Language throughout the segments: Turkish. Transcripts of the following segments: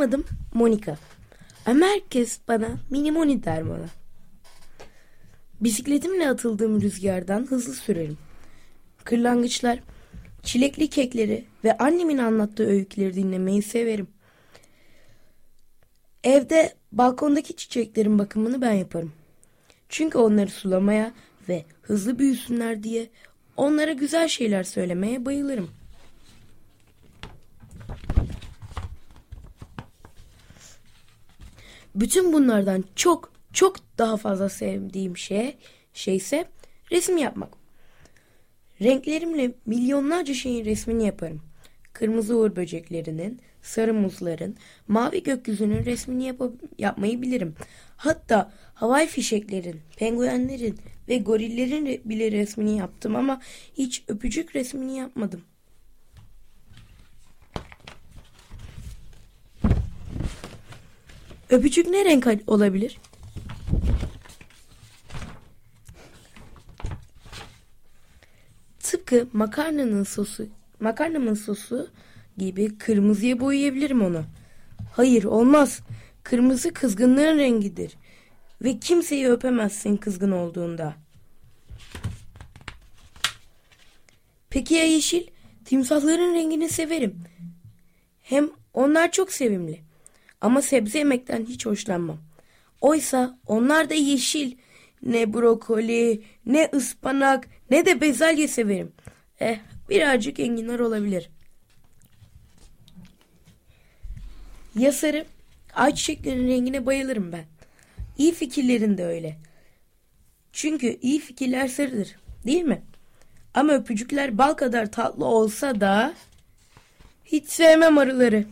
Benim adım Monika. Ama herkes bana Mini Moni der bana. Bisikletimle atıldığım rüzgardan hızlı sürerim. Kırlangıçlar, çilekli kekleri ve annemin anlattığı öyküleri dinlemeyi severim. Evde balkondaki çiçeklerin bakımını ben yaparım. Çünkü onları sulamaya ve hızlı büyüsünler diye onlara güzel şeyler söylemeye bayılırım. Bütün bunlardan çok çok daha fazla sevdiğim şey şeyse resim yapmak. Renklerimle milyonlarca şeyin resmini yaparım. Kırmızı uğur böceklerinin, sarı muzların, mavi gökyüzünün resmini yap yapmayı bilirim. Hatta havai fişeklerin, penguenlerin ve gorillerin bile resmini yaptım ama hiç öpücük resmini yapmadım. Öpücük ne renk olabilir? Tıpkı makarnanın sosu, makarnamın sosu gibi kırmızıya boyayabilirim onu. Hayır olmaz. Kırmızı kızgınlığın rengidir. Ve kimseyi öpemezsin kızgın olduğunda. Peki ya yeşil? Timsahların rengini severim. Hem onlar çok sevimli. Ama sebze yemekten hiç hoşlanmam. Oysa onlar da yeşil. Ne brokoli, ne ıspanak, ne de bezelye severim. Eh, birazcık enginar olabilir. Ya sarı? Ayçiçeklerin rengine bayılırım ben. İyi fikirlerin de öyle. Çünkü iyi fikirler sarıdır, değil mi? Ama öpücükler bal kadar tatlı olsa da hiç sevmem arıları.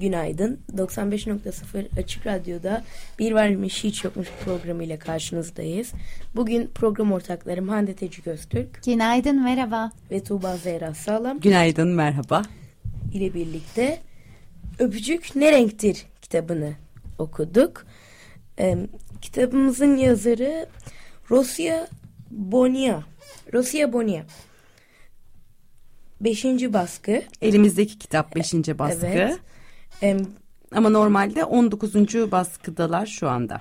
Günaydın. 95.0 Açık Radyo'da Bir Varmış Hiç Yokmuş programıyla karşınızdayız. Bugün program ortaklarım Hande Tecik Öztürk. Günaydın, merhaba. Ve Tuğba Zehra Sağlam. Günaydın, merhaba. ile birlikte Öpücük Ne Renktir kitabını okuduk. Ee, kitabımızın yazarı Rosia Bonia. Rosia Bonia. Beşinci baskı. Elimizdeki kitap beşinci baskı. Evet. Ama normalde 19. baskıdalar şu anda.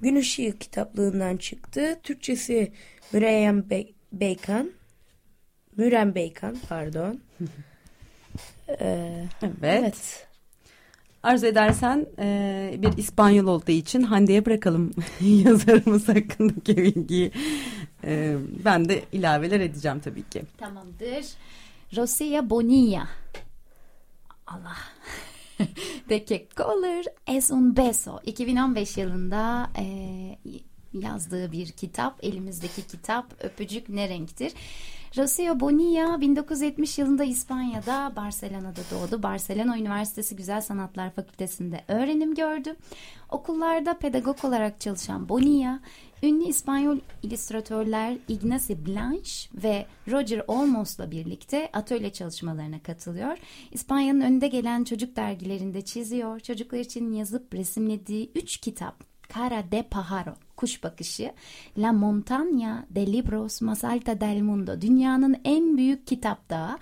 Gün Işığı kitaplığından çıktı. Türkçesi Müreyyem Be Beykan. Mürem Beykan pardon. ee, evet. evet. Arzu edersen e, bir İspanyol olduğu için Hande'ye bırakalım yazarımız hakkındaki bilgiyi. E, ben de ilaveler edeceğim tabii ki. Tamamdır. Rosia Bonilla. Allah. Que color es un beso. 2015 yılında e, yazdığı bir kitap. Elimizdeki kitap Öpücük Ne Renktir? Rocio Bonilla 1970 yılında İspanya'da Barcelona'da doğdu. Barcelona Üniversitesi Güzel Sanatlar Fakültesi'nde öğrenim gördü. Okullarda pedagog olarak çalışan Bonilla, ünlü İspanyol illüstratörler Ignacy Blanche ve Roger Olmos'la birlikte atölye çalışmalarına katılıyor. İspanya'nın önde gelen çocuk dergilerinde çiziyor. Çocuklar için yazıp resimlediği üç kitap Cara de Pájaro, Kuş Bakışı, La Montaña de Libros Más Alta del Mundo, dünyanın en büyük kitap dağı,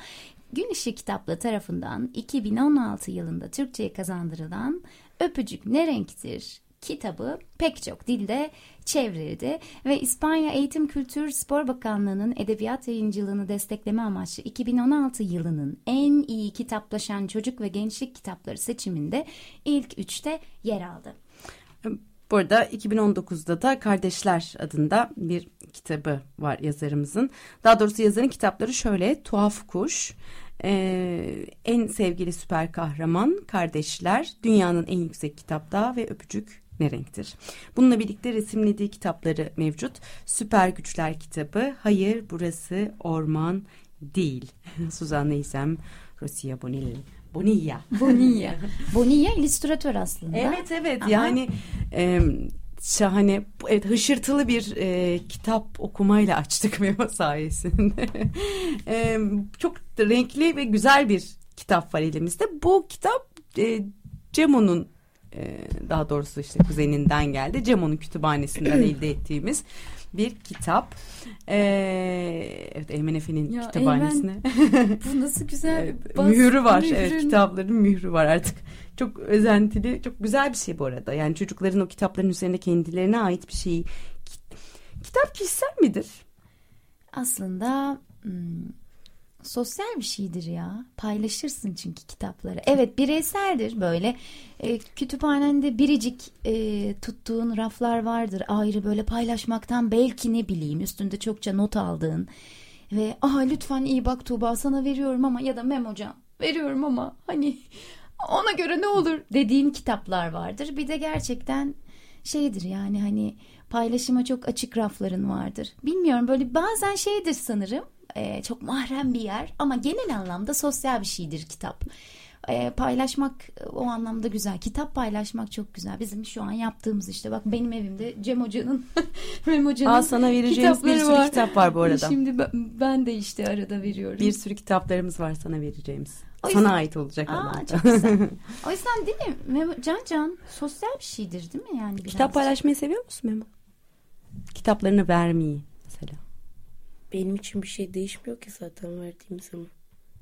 Gün Işığı Kitaplığı tarafından 2016 yılında Türkçe'ye kazandırılan Öpücük Ne Renktir kitabı pek çok dilde çevrildi ve İspanya Eğitim Kültür Spor Bakanlığı'nın edebiyat yayıncılığını destekleme amaçlı 2016 yılının en iyi kitaplaşan çocuk ve gençlik kitapları seçiminde ilk üçte yer aldı. Bu arada 2019'da da Kardeşler adında bir kitabı var yazarımızın. Daha doğrusu yazarın kitapları şöyle Tuhaf Kuş, ee, En Sevgili Süper Kahraman, Kardeşler, Dünyanın En Yüksek Kitapta ve Öpücük Ne Renktir. Bununla birlikte resimlediği kitapları mevcut. Süper Güçler kitabı, Hayır Burası Orman Değil. Suzan Neysem Rosia Bonilla. Bonilla. Bonilla. Bonilla illüstratör aslında. Evet evet Aha. yani e, şahane evet, hışırtılı bir e, kitap okumayla açtık Memo sayesinde. e, çok renkli ve güzel bir kitap var elimizde. Bu kitap e, Cemo'nun e, daha doğrusu işte kuzeninden geldi. Cemo'nun kütüphanesinden elde ettiğimiz bir kitap. E, evet Eymen Efe'nin Ya kütüphanesine. Bu nasıl güzel bir bas- mührü var. mührün. Evet, kitapların mührü var artık. Çok özentili, çok güzel bir şey bu arada. Yani çocukların o kitapların üzerine kendilerine ait bir şey. Ki- Kitap kişisel midir? Aslında hmm, sosyal bir şeydir ya. Paylaşırsın çünkü kitapları. Evet bireyseldir böyle. E, kütüphanende biricik e, tuttuğun raflar vardır. Ayrı böyle paylaşmaktan belki ne bileyim üstünde çokça not aldığın. Ve aha lütfen iyi bak Tuğba sana veriyorum ama ya da Mem hocam veriyorum ama hani ona göre ne olur dediğin kitaplar vardır. Bir de gerçekten şeydir yani hani paylaşıma çok açık rafların vardır. Bilmiyorum böyle bazen şeydir sanırım e, çok mahrem bir yer ama genel anlamda sosyal bir şeydir kitap. E, paylaşmak o anlamda güzel. Kitap paylaşmak çok güzel. Bizim şu an yaptığımız işte bak benim evimde Cem Hoca'nın Mem Hoca'nın Aa, sana vereceğimiz bir sürü var. kitap var bu arada. Şimdi ben, de işte arada veriyorum. Bir sürü kitaplarımız var sana vereceğimiz. O yüzden- Sana ait olacak Aa, olan. çok güzel. O yüzden değil mi? Can Can sosyal bir şeydir değil mi yani? Biraz? Kitap paylaşmayı seviyor musun Memo? Kitaplarını vermeyi. Benim için bir şey değişmiyor ki zaten verdiğim zaman.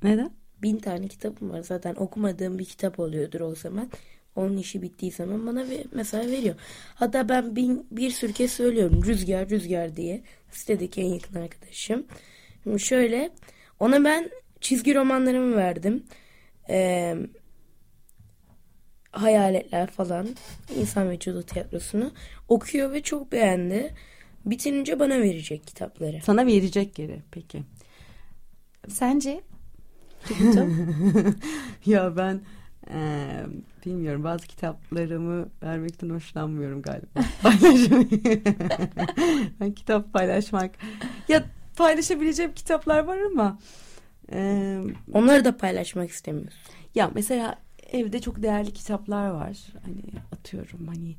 Neden? Bin tane kitabım var zaten okumadığım bir kitap oluyordur o zaman. Onun işi bittiği zaman bana ve, mesela veriyor. Hatta ben bin, bir sürü kez söylüyorum rüzgar rüzgar diye. Sitedeki en yakın arkadaşım. Şimdi şöyle ona ben çizgi romanlarımı verdim. Ee, hayaletler falan insan vücudu tiyatrosunu okuyor ve çok beğendi. Bitirince bana verecek kitapları. Sana verecek geri peki. Sence? ya ben eee, bilmiyorum bazı kitaplarımı vermekten hoşlanmıyorum galiba. Ben kitap paylaşmak. Ya paylaşabileceğim kitaplar var ama eee, Onları da paylaşmak istemiyorsun. ya mesela evde çok değerli kitaplar var. Hani atıyorum hani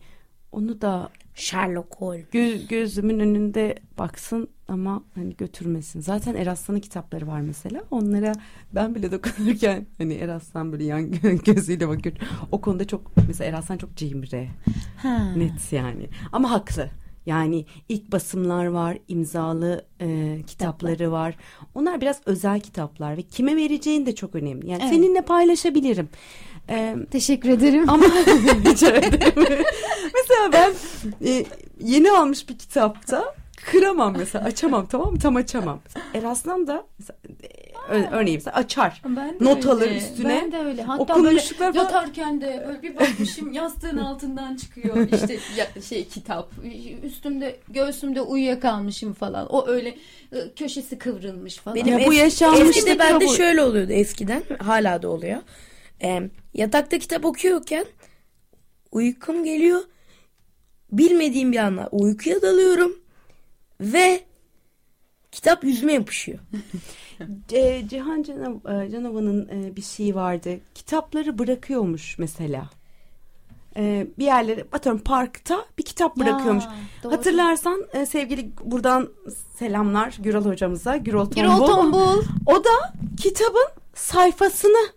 onu da Sherlock Holmes. gö- gözümün önünde baksın ama hani götürmesin. Zaten Eraslan'ın kitapları var mesela. Onlara ben bile dokunurken hani Eraslan böyle yan gözüyle bakıyor. O konuda çok mesela Eraslan çok cimri. Ha. Net yani. Ama haklı. Yani ilk basımlar var, imzalı e, kitapları var. Onlar biraz özel kitaplar ve kime vereceğin de çok önemli. Yani Evet. seninle paylaşabilirim. E, Teşekkür ederim. ama rica ederim. mesela ben e, yeni almış bir kitapta kıramam mesela açamam tamam mı tam açamam. Eraslan da mesela, e, örneğin mesela açar. Ben de Not alır öyle. üstüne. Ben de öyle. Hatta Okunmuşluklar böyle falan- yatarken de böyle bir bakmışım yastığın altından çıkıyor işte ya- şey kitap. Üstümde göğsümde uyuyakalmışım falan. O öyle e, köşesi kıvrılmış falan. Benim Ya bu yaşanmış eskide bende şöyle oluyordu eskiden. Hala da oluyor. Ee, yatakta kitap okuyorken uykum geliyor. Bilmediğim bir anda uykuya dalıyorum. Ve kitap yüzüme yapışıyor. E, Cihan Canav- e, Canova'nın e, bir şeyi vardı. Kitapları bırakıyormuş mesela. E, bir yerlere atıyorum parkta bir kitap Ya, bırakıyormuş. doğru. Hatırlarsan e, sevgili buradan selamlar Gürol hocamıza. Gürol Tombul. Gürol Tombul. O da kitabın sayfasını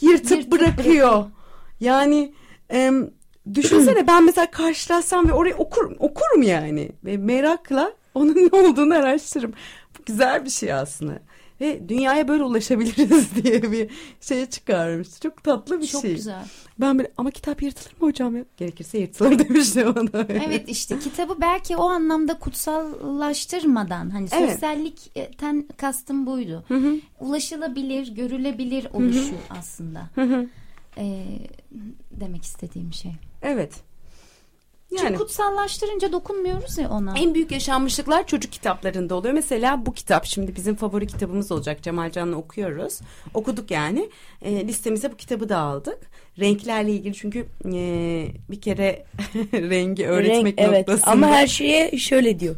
yırtıp, Yırtıp bırakıyor. Yani em, düşünsene ben mesela karşılaşsam ve orayı okurum, okurum yani. Ve merakla onun ne olduğunu araştırırım. Bu güzel bir şey aslında. Ve dünyaya böyle ulaşabiliriz diye bir şey çıkarmış. Çok tatlı bir Çok şey. güzel. Ben böyle ama kitap yırtılır mı hocam ya? Gerekirse yırtılır demişti bana. Evet işte kitabı belki o anlamda kutsallaştırmadan hani Evet. sosyallikten kastım buydu. Hı hı. Ulaşılabilir, görülebilir oluşu aslında. Hı hı. Ee, demek istediğim şey. Evet. Çünkü Yani kutsallaştırınca dokunmuyoruz ya ona. en büyük yaşanmışlıklar çocuk kitaplarında oluyor. Mesela bu kitap şimdi bizim favori kitabımız olacak. Cemal Can'la okuyoruz. Okuduk yani. E, listemize bu kitabı da aldık. Renklerle ilgili çünkü e, bir kere rengi öğretmek Renk, evet. noktasında. Ama her şeye şöyle diyor.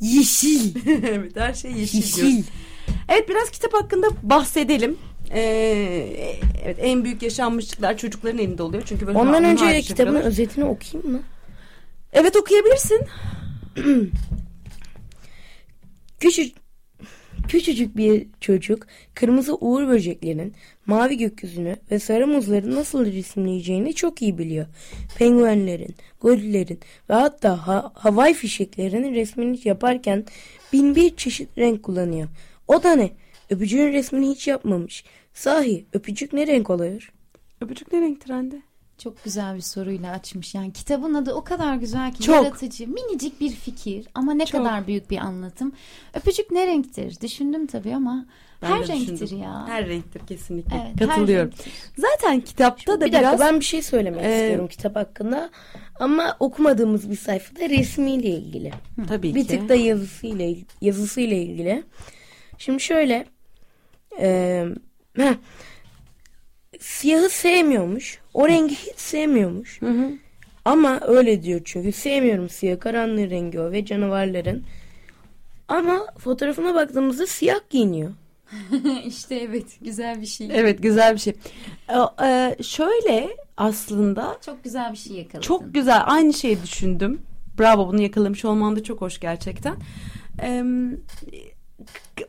Yeşil. evet her şey yeşil, diyor. Yeşil. Evet biraz kitap hakkında bahsedelim. Ee, evet en büyük yaşanmışlıklar çocukların elinde oluyor. Çünkü böyle Ondan önce kitabın özetini okuyayım mı? Evet okuyabilirsin. Küçük, küçücük bir çocuk kırmızı uğur böceklerinin mavi gökyüzünü ve sarı muzları nasıl resimleyeceğini çok iyi biliyor. Penguenlerin, gorillerin ve hatta ha- havai fişeklerinin resmini yaparken bin bir çeşit renk kullanıyor. O da ne? Öpücüğün resmini hiç yapmamış. Sahi öpücük ne renk oluyor? Öpücük ne renktir Hande? Çok güzel bir soruyla açmış. Yani kitabın adı o kadar güzel ki Çok. yaratıcı, minicik bir fikir ama ne Çok. kadar büyük bir anlatım. Öpücük ne renktir? Düşündüm tabii ama Ben her renktir düşündüm. ya. Her renktir kesinlikle. Evet, Katılıyorum. renktir. Zaten kitapta da bir dakika biraz ben bir şey söylemek Ee, istiyorum kitap hakkında. Ama okumadığımız bir sayfada resmiyle ilgili. tabii bir ki. tık da yazısıyla yazısıyla ilgili. Şimdi şöyle e, heh, siyahı sevmiyormuş. O rengi hiç sevmiyormuş. Hı hı. Ama öyle diyor çünkü sevmiyorum siyah karanlığı rengi o ve canavarların. Ama fotoğrafına baktığımızda siyah giyiniyor. işte evet güzel bir şey. Evet güzel bir şey. Ee, e, şöyle aslında Çok güzel bir şey yakaladın. çok güzel aynı şeyi düşündüm. Bravo bunu yakalamış olman da çok hoş gerçekten. Ee,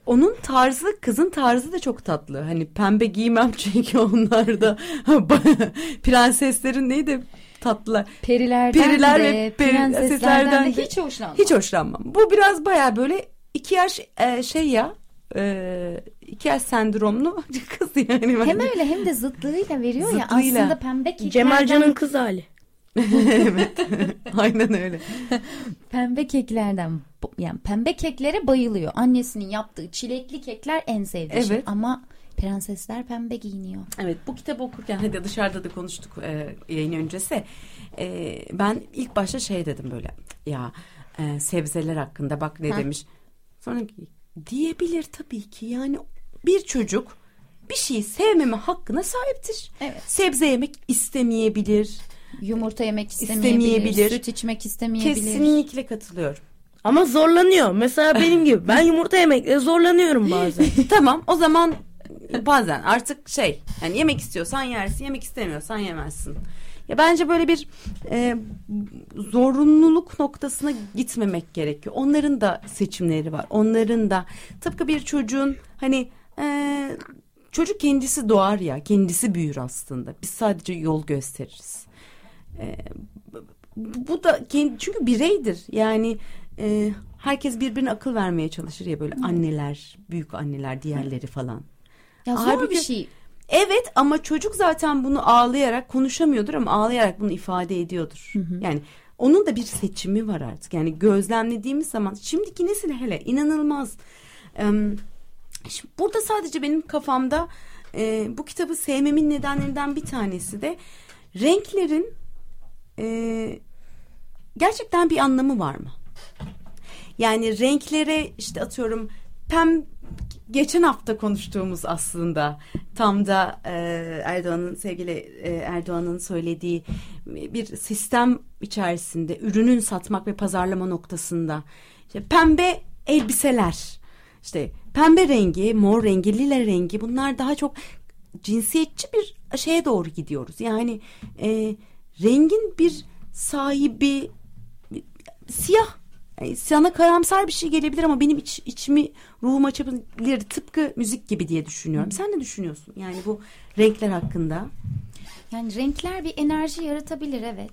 onun tarzı kızın tarzı da çok tatlı. Hani pembe giymem çünkü onlar da prenseslerin neydi tatlılar. Perilerden Periler de, ve prenseslerden prenseslerden de hiç hoşlanmam. Hiç hoşlanmam. Bu biraz baya böyle iki yaş e, şey ya e, iki yaş sendromlu kız yani. Hem bence. öyle hem de zıtlığıyla veriyor ya Zıtlığıyla. aslında pembe keklerden Cemalcan'ın kız hali. evet. Aynen öyle. pembe keklerden yani pembe keklere bayılıyor. Annesinin yaptığı çilekli kekler en sevdiği şey Evet. ama prensesler pembe giyiniyor. Evet bu kitabı okurken hadi dışarıda da konuştuk e, yayın öncesi. E, ben ilk başta şey dedim böyle ya e, sebzeler hakkında bak ne Ha. demiş. Sonra diyebilir tabii ki yani bir çocuk bir şeyi sevmeme hakkına sahiptir. Evet. Sebze yemek istemeyebilir. Yumurta yemek istemeyebilir, İstemeyebilir. süt içmek istemeyebilir. Kesinlikle katılıyorum. Ama zorlanıyor. Mesela benim gibi. Ben yumurta yemekle zorlanıyorum bazen. tamam o zaman bazen artık şey yani yemek istiyorsan yersin yemek istemiyorsan yemezsin. Ya bence böyle bir e, zorunluluk noktasına gitmemek gerekiyor. Onların da seçimleri var. Onların da tıpkı bir çocuğun hani e, çocuk kendisi doğar ya kendisi büyür aslında. Biz sadece yol gösteririz. E, bu da kendi, çünkü bireydir. Yani e, herkes birbirine akıl vermeye çalışır ya böyle anneler, büyük anneler, diğerleri falan. Ya zor Halbuki- bir şey. Evet ama çocuk zaten bunu ağlayarak konuşamıyordur ama ağlayarak bunu ifade ediyordur. Yani onun da bir seçimi var artık. Yani gözlemlediğimiz zaman şimdiki nesil hele inanılmaz. Em, şimdi burada sadece benim kafamda e, bu kitabı sevmemin nedenlerinden bir tanesi de renklerin e, gerçekten bir anlamı var mı? Yani renklere işte atıyorum pem geçen hafta konuştuğumuz aslında tam da e, Erdoğan'ın sevgili e, Erdoğan'ın söylediği bir sistem içerisinde ürünün satmak ve pazarlama noktasında işte pembe elbiseler işte pembe rengi, mor rengi, lila rengi bunlar daha çok cinsiyetçi bir şeye doğru gidiyoruz. Yani e, rengin bir sahibi siyah yani sana karamsar bir şey gelebilir ama benim iç, içimi ruhum açabilir tıpkı müzik gibi diye düşünüyorum. Sen ne düşünüyorsun? Yani bu renkler hakkında. Yani renkler bir enerji yaratabilir evet.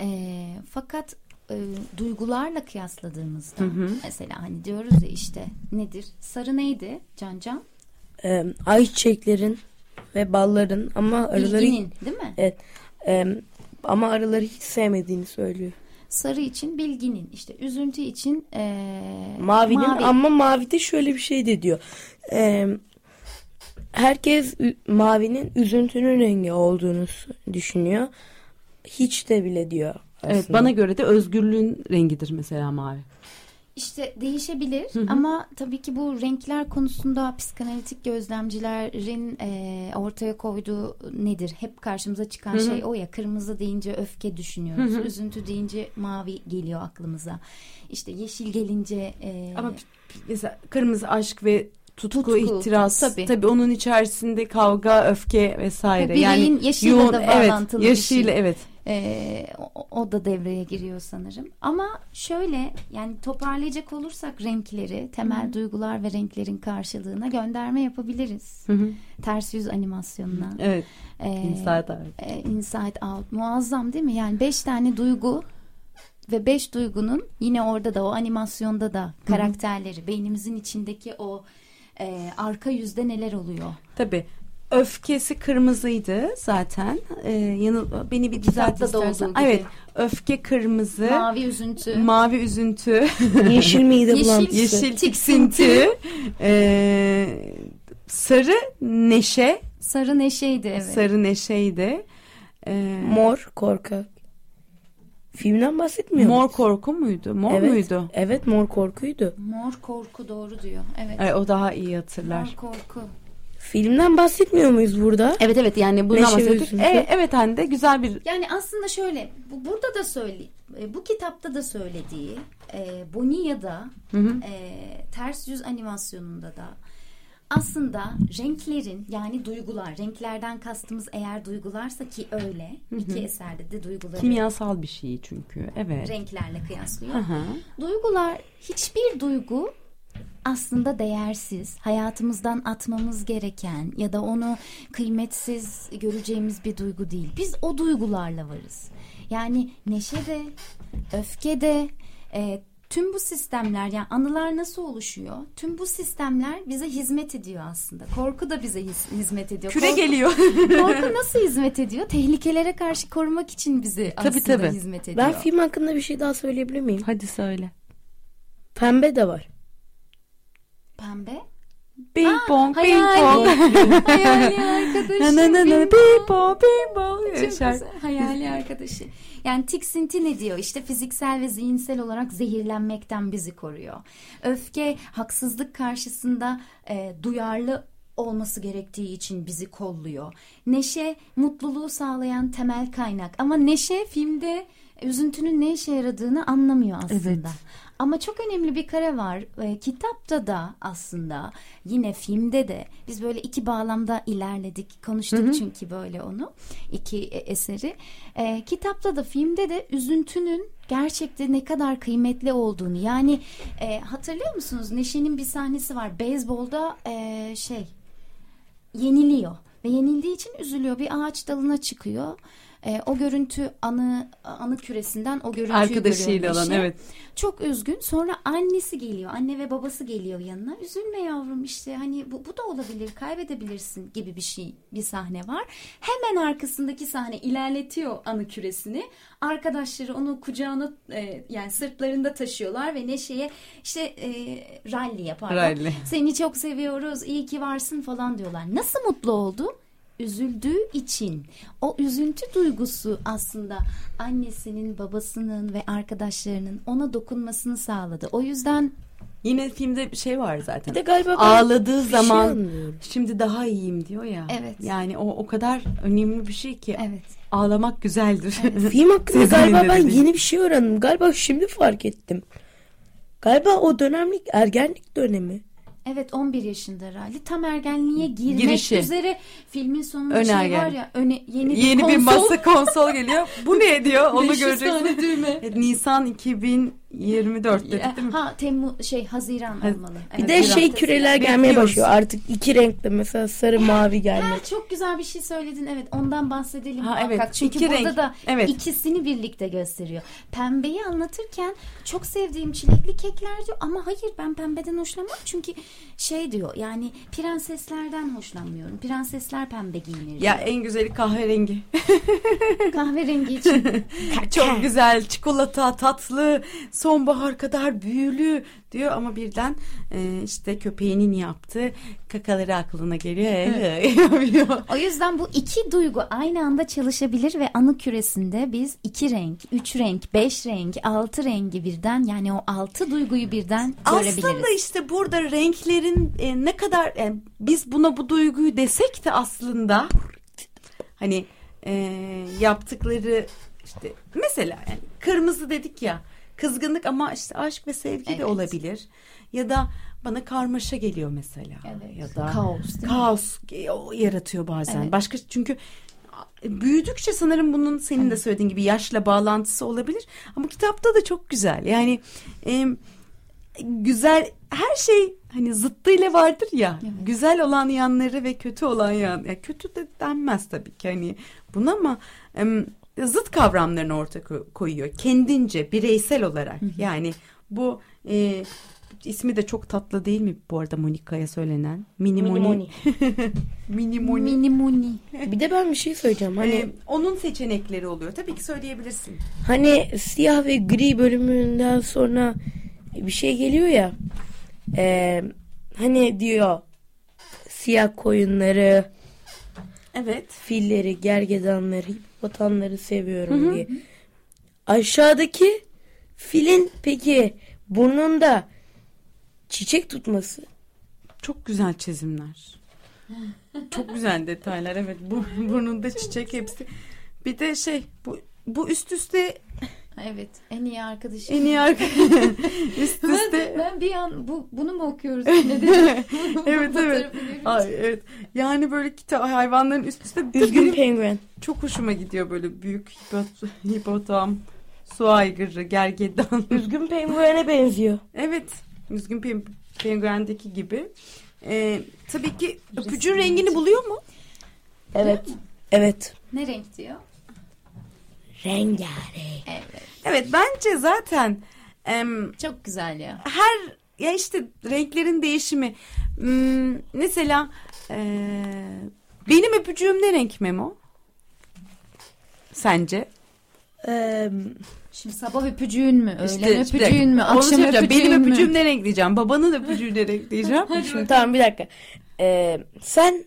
Ee, fakat e, duygularla kıyasladığımızda mesela hani diyoruz ya işte nedir? Sarı neydi Can Can? Ee, ayçiçeklerin ve balların ama arıları Bilginin değil mi? evet, em, ama arıları hiç sevmediğini söylüyor. Sarı için bilginin işte üzüntü için e, Mavinin mavi. ama mavide şöyle bir şey de diyor. Em, herkes mavinin üzüntünün rengi olduğunu düşünüyor. Hiç de bile diyor. Aslında. Evet bana göre de özgürlüğün rengidir mesela mavi. İşte değişebilir ama tabii ki bu renkler konusunda psikanalitik gözlemcilerin e, ortaya koyduğu nedir? Hep karşımıza çıkan şey o ya kırmızı deyince öfke düşünüyoruz. Üzüntü deyince mavi geliyor aklımıza. İşte yeşil gelince e, Ama mesela kırmızı aşk ve tutku, Tutku, ihtiras tabii. tabii. onun içerisinde kavga, öfke vesaire. Bireyin yani da evet, yaşıyla şey. evet. Ee, o, o da devreye giriyor sanırım. Ama şöyle yani toparlayacak olursak renkleri, temel duygular ve renklerin karşılığına gönderme yapabiliriz. Hı hı. Ters yüz animasyonuna. Evet. Ee, Inside Out. e, Inside Out muazzam değil mi? Yani beş tane duygu ve beş duygunun yine orada da o animasyonda da karakterleri beynimizin içindeki o e, arka yüzde neler oluyor? Tabii. Öfkesi kırmızıydı zaten. Ee, yanıl beni bir düzelt istersen. Evet. Öfke kırmızı. Mavi üzüntü. Mavi üzüntü. Yeşil Yeşil- bulantısı. yeşil tiksinti. ee, sarı neşe. Sarı neşeydi evet. Sarı neşeydi. Ee, Mor korkak. Filmden bahsetmiyor. mor korku muydu? Mor evet. muydu? Evet mor korkuydu. Mor korku doğru diyor. Evet. Ay, o daha iyi hatırlar. Mor korku. Filmden bahsetmiyor muyuz burada? Evet evet yani bundan Neşe bahsettik. üzüntü. E, evet Hande güzel bir Yani aslında şöyle bu, burada da söyle e, bu kitapta da söylediği e, Bonilla'da e, ters yüz animasyonunda da aslında renklerin yani duygular renklerden kastımız eğer duygularsa ki öyle iki eserde de duyguları kimyasal bir şey çünkü. Evet. renklerle kıyaslıyor. Hı hı. Duygular hiçbir duygu aslında değersiz, hayatımızdan atmamız gereken ya da onu kıymetsiz göreceğimiz bir duygu değil. Biz o duygularla varız. Yani neşe de, öfke de, e, tüm bu sistemler yani anılar nasıl oluşuyor? Tüm bu sistemler bize hizmet ediyor aslında. Korku da bize his- hizmet ediyor. Küre Korku- geliyor. Korku nasıl hizmet ediyor? Tehlikelere karşı korumak için bizi Tabii, aslında tabii. hizmet ediyor. Ben film hakkında bir şey daha söyleyebilir miyim? Hadi söyle. Pembe de var. Pembe. Bing bong, bing bong. Hayali arkadaşım. Na na na Bing bong, bing bong. Hayali arkadaşı. Yani tiksinti ne diyor? İşte fiziksel ve zihinsel olarak zehirlenmekten bizi koruyor. Öfke haksızlık karşısında e, duyarlı olması gerektiği için bizi kolluyor. Neşe mutluluğu sağlayan temel kaynak. Ama neşe filmde üzüntünün ne işe yaradığını anlamıyor aslında. Evet. Ama çok önemli bir kare var. E, kitapta da aslında yine filmde de biz böyle iki bağlamda ilerledik. Konuştuk çünkü böyle onu. iki e, eseri. E, kitapta da filmde de üzüntünün gerçekte ne kadar kıymetli olduğunu yani e, hatırlıyor musunuz? Neşe'nin bir sahnesi var. Beyzbolda e, şey yeniliyor ve yenildiği için üzülüyor. Bir ağaç dalına çıkıyor. E, o görüntü anı anı küresinden o görüntüyü Arkadaşıyla olan evet. Çok üzgün. Sonra annesi geliyor. Anne ve babası geliyor yanına. Üzülme yavrum işte hani bu, bu da olabilir. Kaybedebilirsin gibi bir şey bir sahne var. Hemen arkasındaki sahne ilerletiyor anı küresini. Arkadaşları onu kucağına e, yani sırtlarında taşıyorlar ve Neşe'ye işte e, rally yaparlar. Rally. Seni çok seviyoruz. iyi ki varsın falan diyorlar. Nasıl mutlu oldu? Üzüldüğü için o üzüntü duygusu aslında annesinin, babasının ve arkadaşlarının ona dokunmasını sağladı. O yüzden Yine filmde bir şey var zaten. Bir de galiba Ağladığı şey zaman anlıyorum. şimdi daha iyiyim diyor ya. Evet. Yani o o kadar önemli bir şey ki evet ağlamak güzeldir. Film hakkında galiba ben dediği. yeni bir şey öğrendim. Galiba şimdi fark ettim. Galiba o dönemlik ergenlik dönemi. Evet 11 yaşında herhalde. Tam ergenliğe girmek Girişi. üzere filmin sonunda Ön şey ergen. var ya öne, yeni bir Yeni bir konsol. masa konsol geliyor. Bu ne diyor? Onu 500 göreceksin. tane düğme. Evet, Nisan 2024 dedik değil mi? Ha Temmuz şey Haziran Haz- olmalı. Bir Evet, de şey küreler gelmeye Bekliyoruz. başlıyor. Artık iki renkte mesela sarı mavi gelmek. Ha, çok güzel bir şey söyledin. Evet ondan bahsedelim Ha, muhakkak. evet, Çünkü iki burada renk. da Evet. ikisini birlikte gösteriyor. Pembeyi anlatırken çok sevdiğim çilekli kekler diyor ama hayır ben pembeden hoşlanmam. Çünkü şey diyor yani prenseslerden hoşlanmıyorum. Prensesler pembe giyinir. Ya en güzeli kahverengi. Kahverengi için. Çok güzel, çikolata, tatlı, sonbahar kadar büyülü diyor ama birden e, işte köpeğinin yaptığı kakaları aklına geliyor. yapıyor. O yüzden bu iki duygu aynı anda çalışabilir ve anı küresinde biz iki renk, üç renk, beş renk, altı rengi birden yani o altı duyguyu birden görebiliriz. Aslında işte burada renklerin e, ne kadar yani biz buna bu duyguyu desek de aslında hani e, yaptıkları işte mesela yani kırmızı dedik ya kızgınlık ama işte aşk ve sevgi de Evet. olabilir ya da bana karmaşa geliyor mesela. Evet. Ya da Kaos, kaos yaratıyor bazen. Evet. Başka çünkü büyüdükçe sanırım bunun senin de söylediğin gibi yaşla bağlantısı olabilir. Ama kitapta da çok güzel. Yani e, güzel her şey hani zıttıyla vardır ya. Evet. Güzel olan yanları ve kötü olan yan. Ya kötü de denmez tabii ki hani buna ama em, zıt kavramlarını ortaya ko- koyuyor. Kendince bireysel olarak. Yani bu e, ismi de çok tatlı değil mi bu arada Monika'ya söylenen? Minimoni. Minimoni. Minimoni. Bir de ben bir şey söyleyeceğim. Hani Hani onun seçenekleri oluyor. Tabii ki söyleyebilirsin. hani siyah ve gri bölümünden sonra bir şey geliyor ya. Ee, hani diyor siyah koyunları, Evet. filleri, gergedanları, hipopotamları seviyorum diye. Aşağıdaki filin peki burnunda çiçek tutması. Çok güzel çizimler. Çok güzel detaylar. Evet. Bu burnunda çiçek hepsi. Bir de şey bu bu üst üste Evet. En iyi arkadaşım. en iyi arka üst Ben, üste ben bir an bu, bunu mu okuyoruz? Ne evet evet. Ay, evet. Yani böyle kitap hayvanların üst üste Üzgün penguen. çok hoşuma gidiyor böyle büyük hipot, hipotam, su aygırı, gergedan. Üzgün penguene benziyor. Evet. Üzgün pe- penguendeki gibi. Ee, tabii ki öpücüğün rengini buluyor mu? Evet. Evet. Ne renk diyor? Rengarenk. Evet. Evet bence zaten em, Çok güzel ya. her ya işte renklerin değişimi. Hmm, mesela e, benim öpücüğüm ne renk Memo? Sence? Ee, Şimdi sabah öpücüğün mü? Öğlen İşte- öpücüğün mü? Onu Akşam öpücüğün Benim mü? öpücüğüm ne renk diyeceğim. Babanın öpücüğü ne renk diyeceğim. şimdi tamam bir dakika. Ee, sen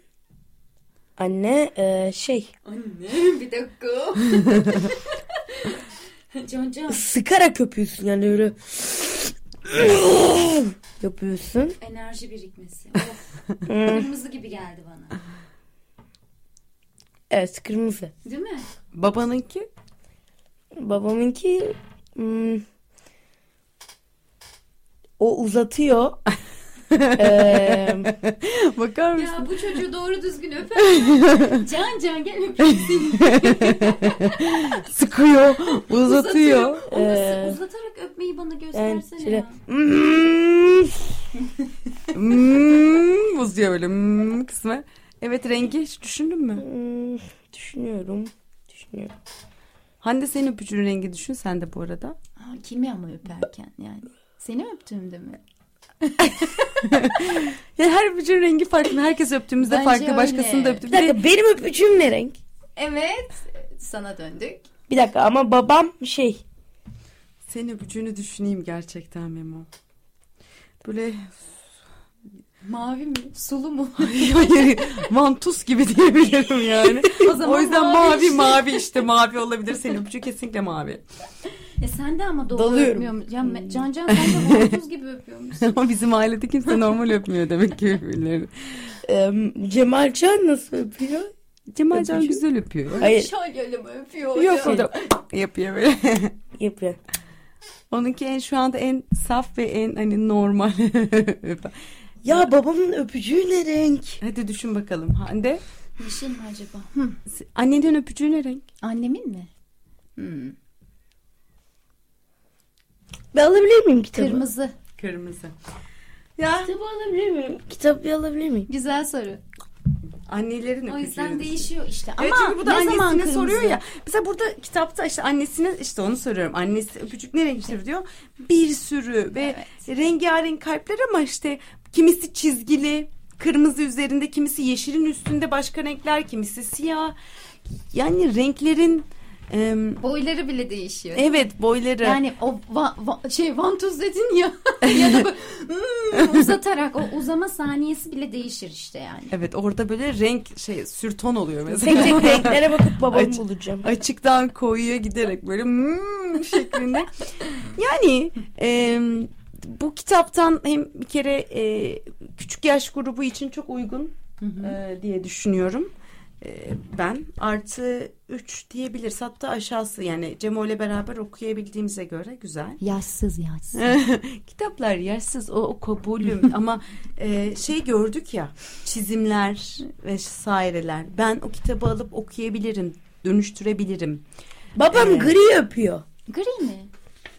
anne e, şey Anne bir dakika. Can Can. sıkarak öpüyorsun yani öyle yapıyorsun. Enerji birikmesi. Of. Kırmızı gibi geldi bana. Evet kırmızı. Değil mi? Babanınki? Babamınki hmm, o uzatıyor. Ee, Bakar mısın? Ya bu çocuğu doğru düzgün öper? Can Can gel öpeyim. Sıkıyor, uzatıyor. Onu Ee, uzatarak öpmeyi bana yani göstersene şöyle ya. hmm, Hmm, bozuyor böyle hmm, kısmı. Evet rengi hiç düşündün mü? hmm, düşünüyorum. Düşünüyorum. Hande senin öpücüğün rengi düşün sen de bu arada. Ha, kimi ama öperken yani. Seni öptüğümde mi? Ya her öpücüğün rengi farklı. Herkes öptüğümüzde Bence farklı. öyle. Başkasını da öptü. Bir dakika benim öpücüğüm ne renk? Evet. Sana döndük. Bir dakika ama babam şey Senin öpücüğünü düşüneyim gerçekten Memo. Böyle Mavi mi? Sulu mu? hayır mantus gibi diyebilirim yani. O zaman o yüzden mavi mavi işte. mavi işte mavi olabilir. Senin öpücüğü kesinlikle mavi. E sen de ama doğru Dalıyorum. öpmüyormuş. Ya Me- Can Can sen de vantuz gibi öpüyormuşsun. Ama bizim ailede kimse normal öpmüyor demek ki birbirlerini. e, Cemalcan nasıl öpüyor? Cemal Can Öpücüğü? güzel öpüyor. Hayır Şalyalı mı öpüyor Yok o da yapıyor böyle. yapıyor. Onunki en şu anda en saf ve en hani normal. Ya babamın öpücüğü ne renk? Hadi düşün bakalım. Hande Yeşil mi acaba? Hı. annenin öpücüğü ne renk? Annemin mi? Hmm. Ben alabilir miyim kitabı? Kırmızı. Kırmızı. Ya Kitabı alabilir miyim? Kitabı alabilir miyim? Güzel soru. annelerin O yüzden öpücüğü. değişiyor işte. Evet Ama çünkü bu da ne zaman annesine kırmızı? soruyor ya. Mesela burada kitapta işte annesine işte onu soruyorum. Annesi öpücük ne renktir diyor. Bir sürü ve rengarenk kalpler ama işte kimisi çizgili, kırmızı üzerinde, kimisi yeşilin üstünde başka renkler, kimisi siyah. Yani renklerin Boyları bile değişiyor. evet boyları. Yani o va- va- şey vantuz dedin ya ya da böyle, hmm, uzatarak o uzama saniyesi bile değişir işte yani. Evet orada böyle renk şey sürton oluyor mesela. Tek tek renklere bakıp babamı Aç- bulacağım. Açıktan koyuya giderek böyle hmm şeklinde. Yani e, bu kitaptan hem bir kere e, küçük yaş grubu için çok uygun e, diye düşünüyorum. Ee, ben artı 3 diyebiliriz. Hatta aşağısı yani Cemo ile beraber okuyabildiğimize göre güzel. Yaşsız yaşsız. Kitaplar yersiz o, o kabulüm ama e, şey gördük ya çizimler vesaireler. Ben o kitabı alıp okuyabilirim, dönüştürebilirim. Babam Evet. gri yapıyor. Gri mi?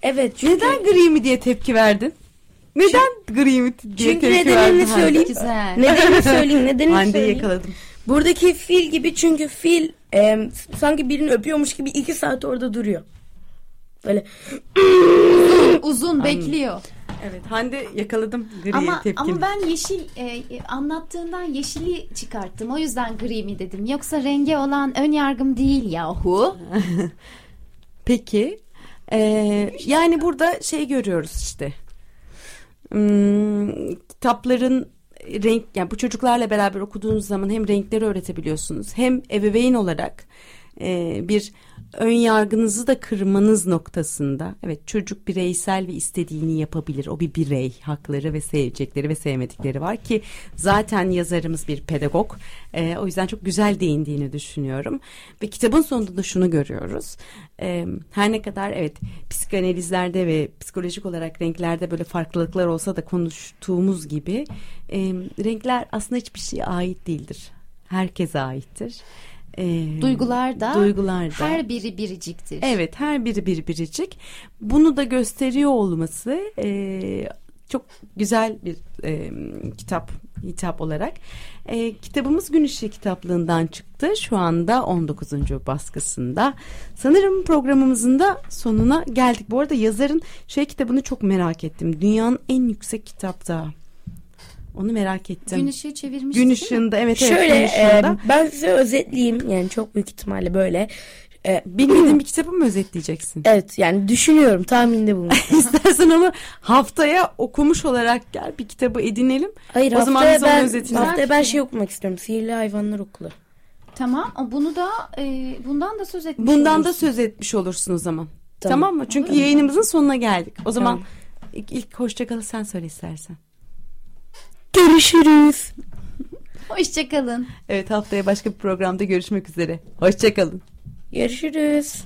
Evet çünkü, Neden gri mi diye tepki verdin? Neden gri mi diye çünkü tepki nedenini verdin? Hande? söyleyeyim. Güzel. Nedenini söyleyeyim. Nedenini Hande'yi söyleyeyim. yakaladım. Buradaki fil gibi çünkü fil e, sanki birini öpüyormuş gibi iki saat orada duruyor. Böyle Uzun bekliyor. Evet Hande yakaladım gri Ama tepkini. ama ben yeşil e, e, anlattığından yeşili çıkarttım. O yüzden gri mi dedim. Yoksa renge olan ön yargım değil yahu. Peki. Ee, yani burada şey görüyoruz işte. Hmm, kitapların renk yani bu çocuklarla beraber okuduğunuz zaman hem renkleri öğretebiliyorsunuz hem ebeveyn olarak e, bir ön yargınızı da kırmanız noktasında evet çocuk bireysel ve istediğini yapabilir. O bir birey hakları ve sevecekleri ve sevmedikleri var ki zaten yazarımız bir pedagog. E, o yüzden çok güzel değindiğini düşünüyorum. Ve kitabın sonunda da şunu görüyoruz. E, her ne kadar evet psikanalizlerde ve psikolojik olarak renklerde böyle farklılıklar olsa da konuştuğumuz gibi e, renkler aslında hiçbir şeye ait değildir. Herkese aittir. E, Duygular da Duygular da. her biri biriciktir. Evet her biri bir biricik. Bunu da gösteriyor olması e, çok güzel bir e, kitap hitap olarak. E, kitabımız Gün Işığı kitaplığından çıktı. Şu anda 19. baskısında. Sanırım programımızın da sonuna geldik. Bu arada yazarın şey kitabını çok merak ettim. Dünyanın en yüksek kitap da. Onu merak ettim. Gün ışığı çevirmiş. Gün ışığında evet evet şöyle gün ışığında. e, ben size özetleyeyim yani çok büyük ihtimalle böyle. E, Bilmediğin bir kitabı mı özetleyeceksin? evet yani düşünüyorum tahminde bulundum. İstersen onu haftaya okumuş olarak gel bir kitabı edinelim. Hayır O zaman haftaya onun ben, özetini- haftaya ben şey okumak istiyorum. Sihirli Hayvanlar Okulu. Tamam. o Bunu da e, bundan da söz etmiş Bundan da olursun. söz etmiş olursun o zaman. Tamam, Tamam. mı? Çünkü yayınımızın sonuna geldik. O zaman Tamam. ilk, ilk hoşçakalı sen söyle istersen. Görüşürüz. Hoşçakalın. Evet haftaya başka bir programda görüşmek üzere. Hoşçakalın. Görüşürüz.